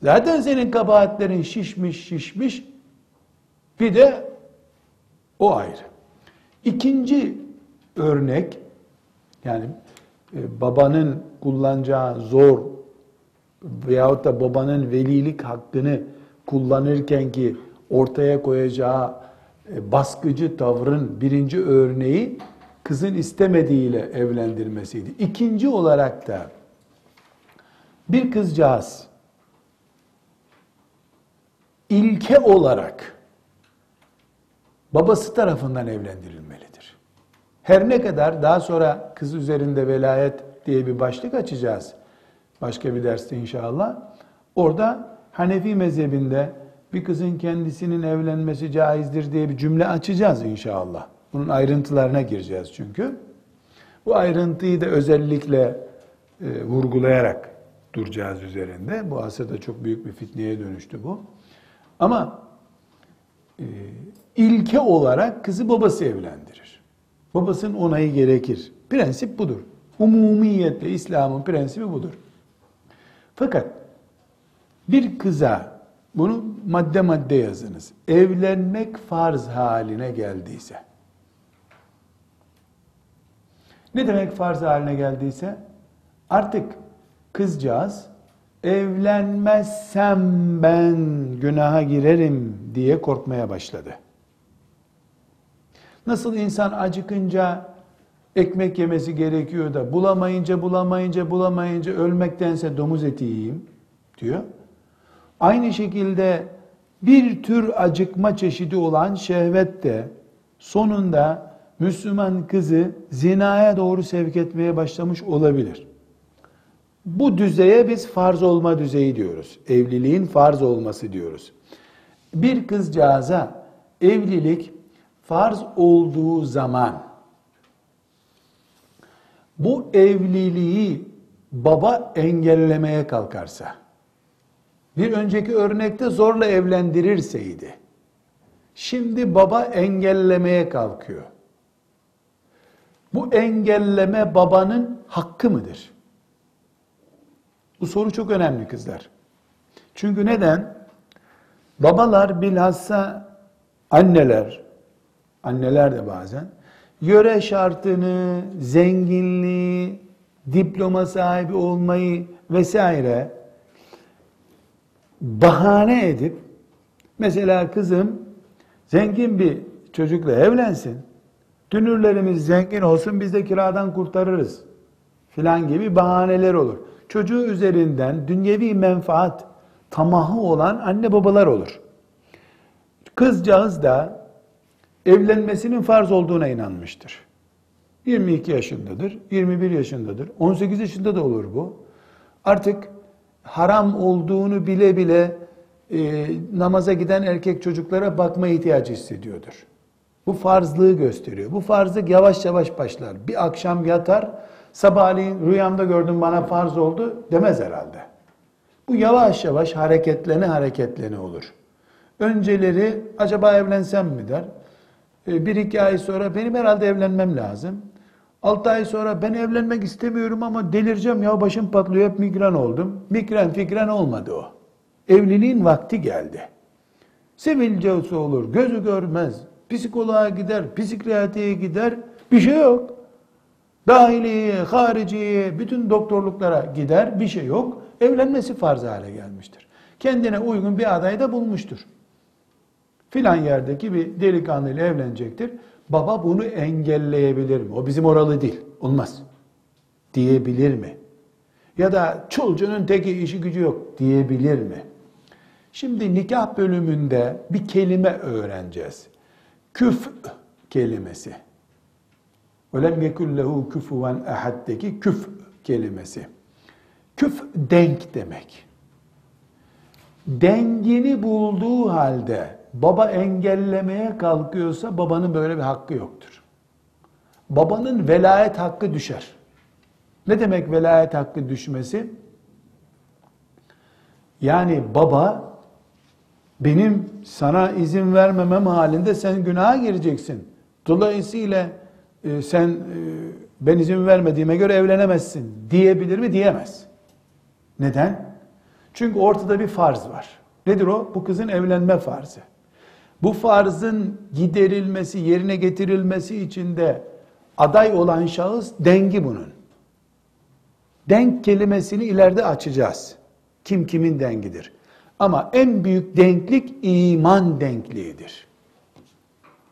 Zaten senin kabahatlerin şişmiş şişmiş. Bir de o ayrı. İkinci örnek yani babanın kullanacağı zor veyahut da babanın velilik hakkını kullanırken ki ortaya koyacağı e, baskıcı tavrın birinci örneği kızın istemediğiyle evlendirmesiydi. İkinci olarak da bir kızcağız ilke olarak babası tarafından evlendirilmelidir. Her ne kadar daha sonra kız üzerinde velayet diye bir başlık açacağız. Başka bir derste inşallah. Orada Hanefi mezhebinde bir kızın kendisinin evlenmesi caizdir diye bir cümle açacağız inşallah. Bunun ayrıntılarına gireceğiz çünkü. Bu ayrıntıyı da özellikle e, vurgulayarak duracağız üzerinde. Bu asırda çok büyük bir fitneye dönüştü bu. Ama e, ilke olarak kızı babası evlendirir. Babasının onayı gerekir. Prensip budur. Umumiyetle İslam'ın prensibi budur. Fakat bir kıza bunu madde madde yazınız. Evlenmek farz haline geldiyse. Ne demek farz haline geldiyse? Artık kızcağız evlenmezsem ben günaha girerim diye korkmaya başladı. Nasıl insan acıkınca ekmek yemesi gerekiyor da bulamayınca bulamayınca bulamayınca ölmektense domuz eti yiyeyim diyor. Aynı şekilde bir tür acıkma çeşidi olan şehvet de sonunda Müslüman kızı zinaya doğru sevk etmeye başlamış olabilir. Bu düzeye biz farz olma düzeyi diyoruz. Evliliğin farz olması diyoruz. Bir kızcağıza evlilik farz olduğu zaman bu evliliği baba engellemeye kalkarsa, bir önceki örnekte zorla evlendirirseydi, şimdi baba engellemeye kalkıyor. Bu engelleme babanın hakkı mıdır? Bu soru çok önemli kızlar. Çünkü neden? Babalar bilhassa anneler, anneler de bazen yöre şartını, zenginliği, diploma sahibi olmayı vesaire bahane edip mesela kızım zengin bir çocukla evlensin. Dünürlerimiz zengin olsun biz de kiradan kurtarırız filan gibi bahaneler olur. Çocuğu üzerinden dünyevi menfaat tamahı olan anne babalar olur. Kızcağız da evlenmesinin farz olduğuna inanmıştır. 22 yaşındadır, 21 yaşındadır, 18 yaşında da olur bu. Artık haram olduğunu bile bile e, namaza giden erkek çocuklara bakma ihtiyacı hissediyordur. Bu farzlığı gösteriyor. Bu farzlık yavaş yavaş başlar. Bir akşam yatar, sabahleyin rüyamda gördüm bana farz oldu demez herhalde. Bu yavaş yavaş hareketlene hareketlene olur. Önceleri acaba evlensem mi der. E, bir iki ay sonra benim herhalde evlenmem lazım. Altı ay sonra ben evlenmek istemiyorum ama delireceğim ya başım patlıyor hep migren oldum. Migren fikren olmadı o. Evliliğin vakti geldi. Sivilcesi olur, gözü görmez, psikoloğa gider, psikiyatriye gider, bir şey yok. Dahiliye, hariciye, bütün doktorluklara gider, bir şey yok. Evlenmesi farz hale gelmiştir. Kendine uygun bir aday da bulmuştur Filan yerdeki bir delikanlı ile evlenecektir. Baba bunu engelleyebilir mi? O bizim oralı değil. Olmaz. Diyebilir mi? Ya da çulcunun teki işi gücü yok diyebilir mi? Şimdi nikah bölümünde bir kelime öğreneceğiz. Küf kelimesi. وَلَمْ يَكُلْ لَهُ كُفُوًا اَحَد'deki küf kelimesi. Küf denk demek. Dengini bulduğu halde baba engellemeye kalkıyorsa babanın böyle bir hakkı yoktur. Babanın velayet hakkı düşer. Ne demek velayet hakkı düşmesi? Yani baba benim sana izin vermemem halinde sen günaha gireceksin. Dolayısıyla e, sen e, ben izin vermediğime göre evlenemezsin diyebilir mi? Diyemez. Neden? Çünkü ortada bir farz var. Nedir o? Bu kızın evlenme farzı. Bu farzın giderilmesi, yerine getirilmesi için de aday olan şahıs dengi bunun. Denk kelimesini ileride açacağız. Kim kimin dengidir? Ama en büyük denklik iman denkliğidir.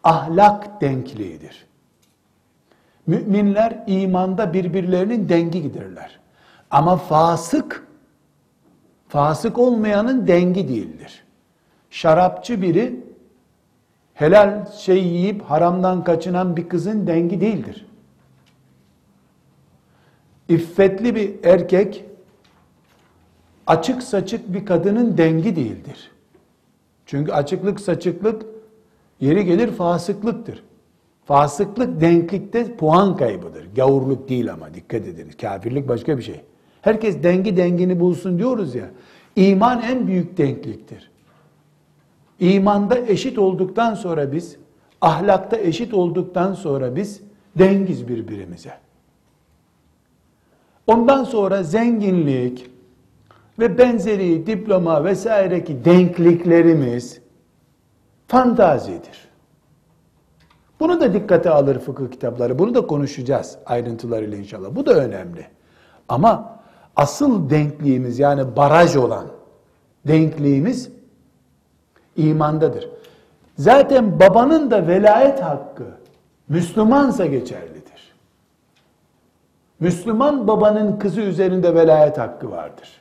Ahlak denkliğidir. Müminler imanda birbirlerinin dengi giderler. Ama fasık, fasık olmayanın dengi değildir. Şarapçı biri helal şey yiyip haramdan kaçınan bir kızın dengi değildir. İffetli bir erkek açık saçık bir kadının dengi değildir. Çünkü açıklık saçıklık yeri gelir fasıklıktır. Fasıklık denklikte puan kaybıdır. Gavurluk değil ama dikkat ediniz. Kafirlik başka bir şey. Herkes dengi dengini bulsun diyoruz ya. İman en büyük denkliktir. İmanda eşit olduktan sonra biz, ahlakta eşit olduktan sonra biz dengiz birbirimize. Ondan sonra zenginlik ve benzeri diploma vesaire ki denkliklerimiz fantazidir. Bunu da dikkate alır fıkıh kitapları. Bunu da konuşacağız ayrıntılarıyla inşallah. Bu da önemli. Ama asıl denkliğimiz yani baraj olan denkliğimiz imandadır. Zaten babanın da velayet hakkı Müslümansa geçerlidir. Müslüman babanın kızı üzerinde velayet hakkı vardır.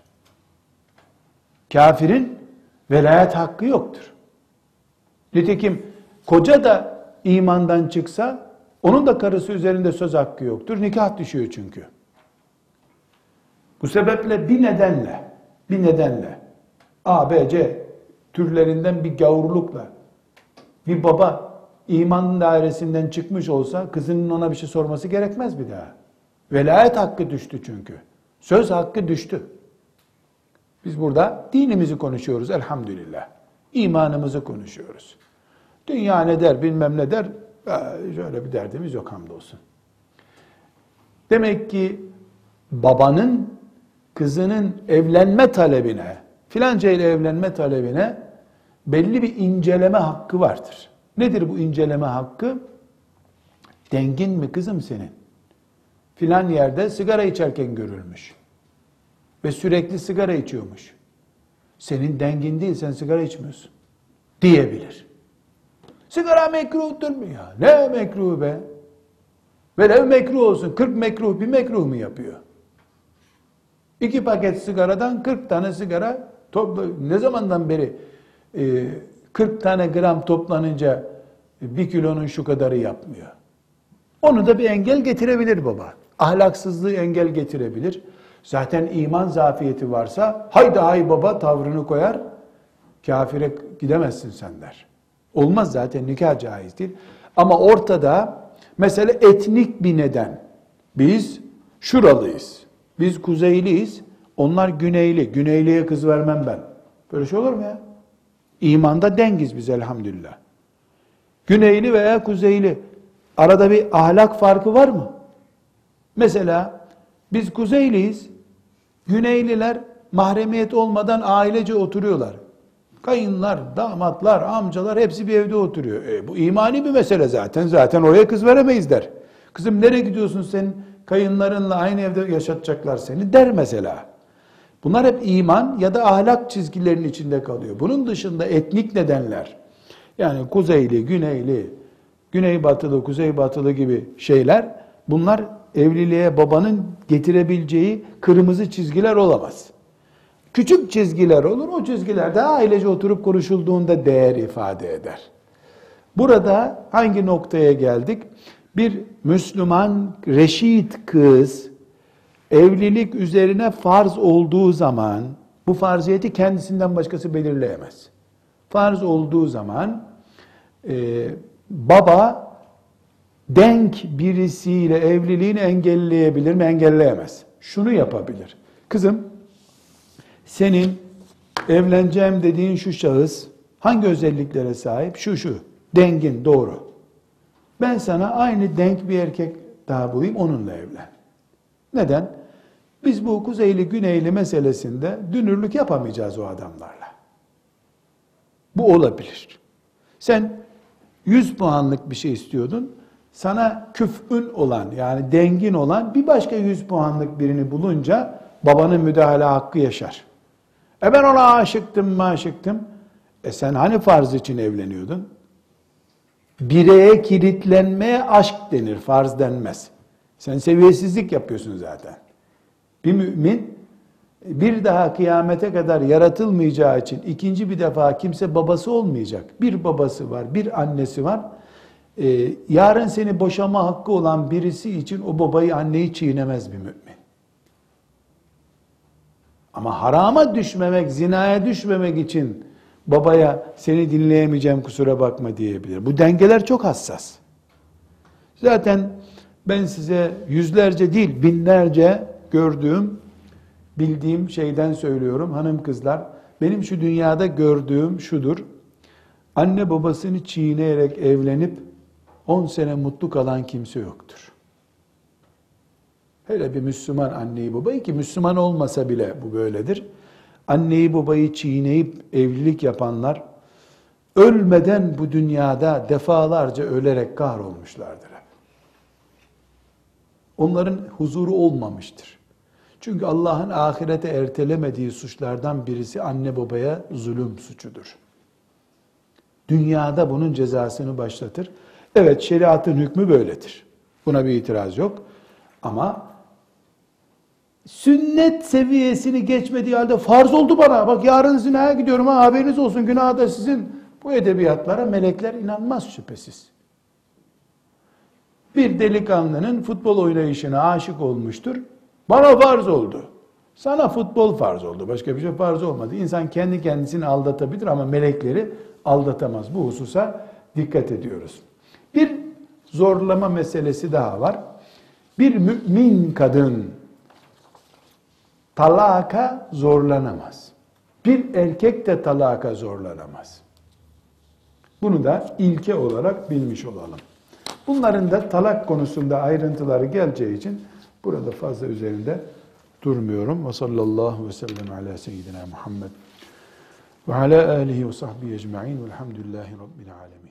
Kafirin velayet hakkı yoktur. Nitekim koca da imandan çıksa onun da karısı üzerinde söz hakkı yoktur. Nikah düşüyor çünkü. Bu sebeple bir nedenle bir nedenle A, B, C türlerinden bir gavurlukla bir baba iman dairesinden çıkmış olsa kızının ona bir şey sorması gerekmez bir daha. Velayet hakkı düştü çünkü. Söz hakkı düştü. Biz burada dinimizi konuşuyoruz elhamdülillah. İmanımızı konuşuyoruz. Dünya ne der bilmem ne der. Şöyle bir derdimiz yok hamdolsun. Demek ki babanın kızının evlenme talebine, filanca ile evlenme talebine belli bir inceleme hakkı vardır. Nedir bu inceleme hakkı? Dengin mi kızım senin? Filan yerde sigara içerken görülmüş. Ve sürekli sigara içiyormuş. Senin dengin değil, sen sigara içmiyorsun. Diyebilir. Sigara mekruhtur mu ya? Ne mekruh be? Velev mekruh olsun. 40 mekruh bir mekruh mu yapıyor? İki paket sigaradan 40 tane sigara topla, ne zamandan beri 40 tane gram toplanınca bir kilonun şu kadarı yapmıyor. Onu da bir engel getirebilir baba. Ahlaksızlığı engel getirebilir. Zaten iman zafiyeti varsa haydi hay baba tavrını koyar. Kafire gidemezsin sen der. Olmaz zaten nikah caiz değil. Ama ortada mesela etnik bir neden. Biz şuralıyız. Biz kuzeyliyiz. Onlar güneyli. Güneyliye kız vermem ben. Böyle şey olur mu ya? İmanda dengiz biz elhamdülillah. Güneyli veya kuzeyli. Arada bir ahlak farkı var mı? Mesela biz kuzeyliyiz. Güneyliler mahremiyet olmadan ailece oturuyorlar. Kayınlar, damatlar, amcalar hepsi bir evde oturuyor. E, bu imani bir mesele zaten. Zaten oraya kız veremeyiz der. Kızım nereye gidiyorsun sen? Kayınlarınla aynı evde yaşatacaklar seni der mesela. Bunlar hep iman ya da ahlak çizgilerinin içinde kalıyor. Bunun dışında etnik nedenler, yani kuzeyli, güneyli, güneybatılı, kuzeybatılı gibi şeyler, bunlar evliliğe babanın getirebileceği kırmızı çizgiler olamaz. Küçük çizgiler olur. O çizgilerde ailece oturup konuşulduğunda değer ifade eder. Burada hangi noktaya geldik? Bir Müslüman reşit kız evlilik üzerine farz olduğu zaman bu farziyeti kendisinden başkası belirleyemez. Farz olduğu zaman e, baba denk birisiyle evliliğini engelleyebilir mi? Engelleyemez. Şunu yapabilir. Kızım senin evleneceğim dediğin şu şahıs hangi özelliklere sahip? Şu şu. Dengin doğru. Ben sana aynı denk bir erkek daha bulayım onunla evlen. Neden? Biz bu kuzeyli güneyli meselesinde dünürlük yapamayacağız o adamlarla. Bu olabilir. Sen 100 puanlık bir şey istiyordun. Sana küfün olan yani dengin olan bir başka 100 puanlık birini bulunca babanın müdahale hakkı yaşar. E ben ona aşıktım maşıktım. E sen hani farz için evleniyordun? Bireye kilitlenmeye aşk denir, farz denmez. Sen seviyesizlik yapıyorsun zaten. Bir mümin bir daha kıyamete kadar yaratılmayacağı için ikinci bir defa kimse babası olmayacak. Bir babası var, bir annesi var. Ee, yarın seni boşama hakkı olan birisi için o babayı anneyi çiğnemez bir mümin. Ama harama düşmemek, zinaya düşmemek için babaya seni dinleyemeyeceğim kusura bakma diyebilir. Bu dengeler çok hassas. Zaten ben size yüzlerce değil binlerce gördüğüm, bildiğim şeyden söylüyorum hanım kızlar. Benim şu dünyada gördüğüm şudur. Anne babasını çiğneyerek evlenip 10 sene mutlu kalan kimse yoktur. Hele bir Müslüman anneyi babayı ki Müslüman olmasa bile bu böyledir. Anneyi babayı çiğneyip evlilik yapanlar ölmeden bu dünyada defalarca ölerek kahrolmuşlardır. Onların huzuru olmamıştır. Çünkü Allah'ın ahirete ertelemediği suçlardan birisi anne babaya zulüm suçudur. Dünyada bunun cezasını başlatır. Evet şeriatın hükmü böyledir. Buna bir itiraz yok. Ama sünnet seviyesini geçmediği halde farz oldu bana. Bak yarın zinaya gidiyorum ha haberiniz olsun günah da sizin. Bu edebiyatlara melekler inanmaz şüphesiz. Bir delikanlının futbol oynayışına aşık olmuştur. Bana farz oldu. Sana futbol farz oldu. Başka bir şey farz olmadı. İnsan kendi kendisini aldatabilir ama melekleri aldatamaz. Bu hususa dikkat ediyoruz. Bir zorlama meselesi daha var. Bir mümin kadın talaka zorlanamaz. Bir erkek de talaka zorlanamaz. Bunu da ilke olarak bilmiş olalım. Bunların da talak konusunda ayrıntıları geleceği için burada fazla üzerinde durmuyorum. Ve sallallahu ve sellem ala seyyidina Muhammed ve ala alihi ve sahbihi ecma'in velhamdülillahi rabbil alemin.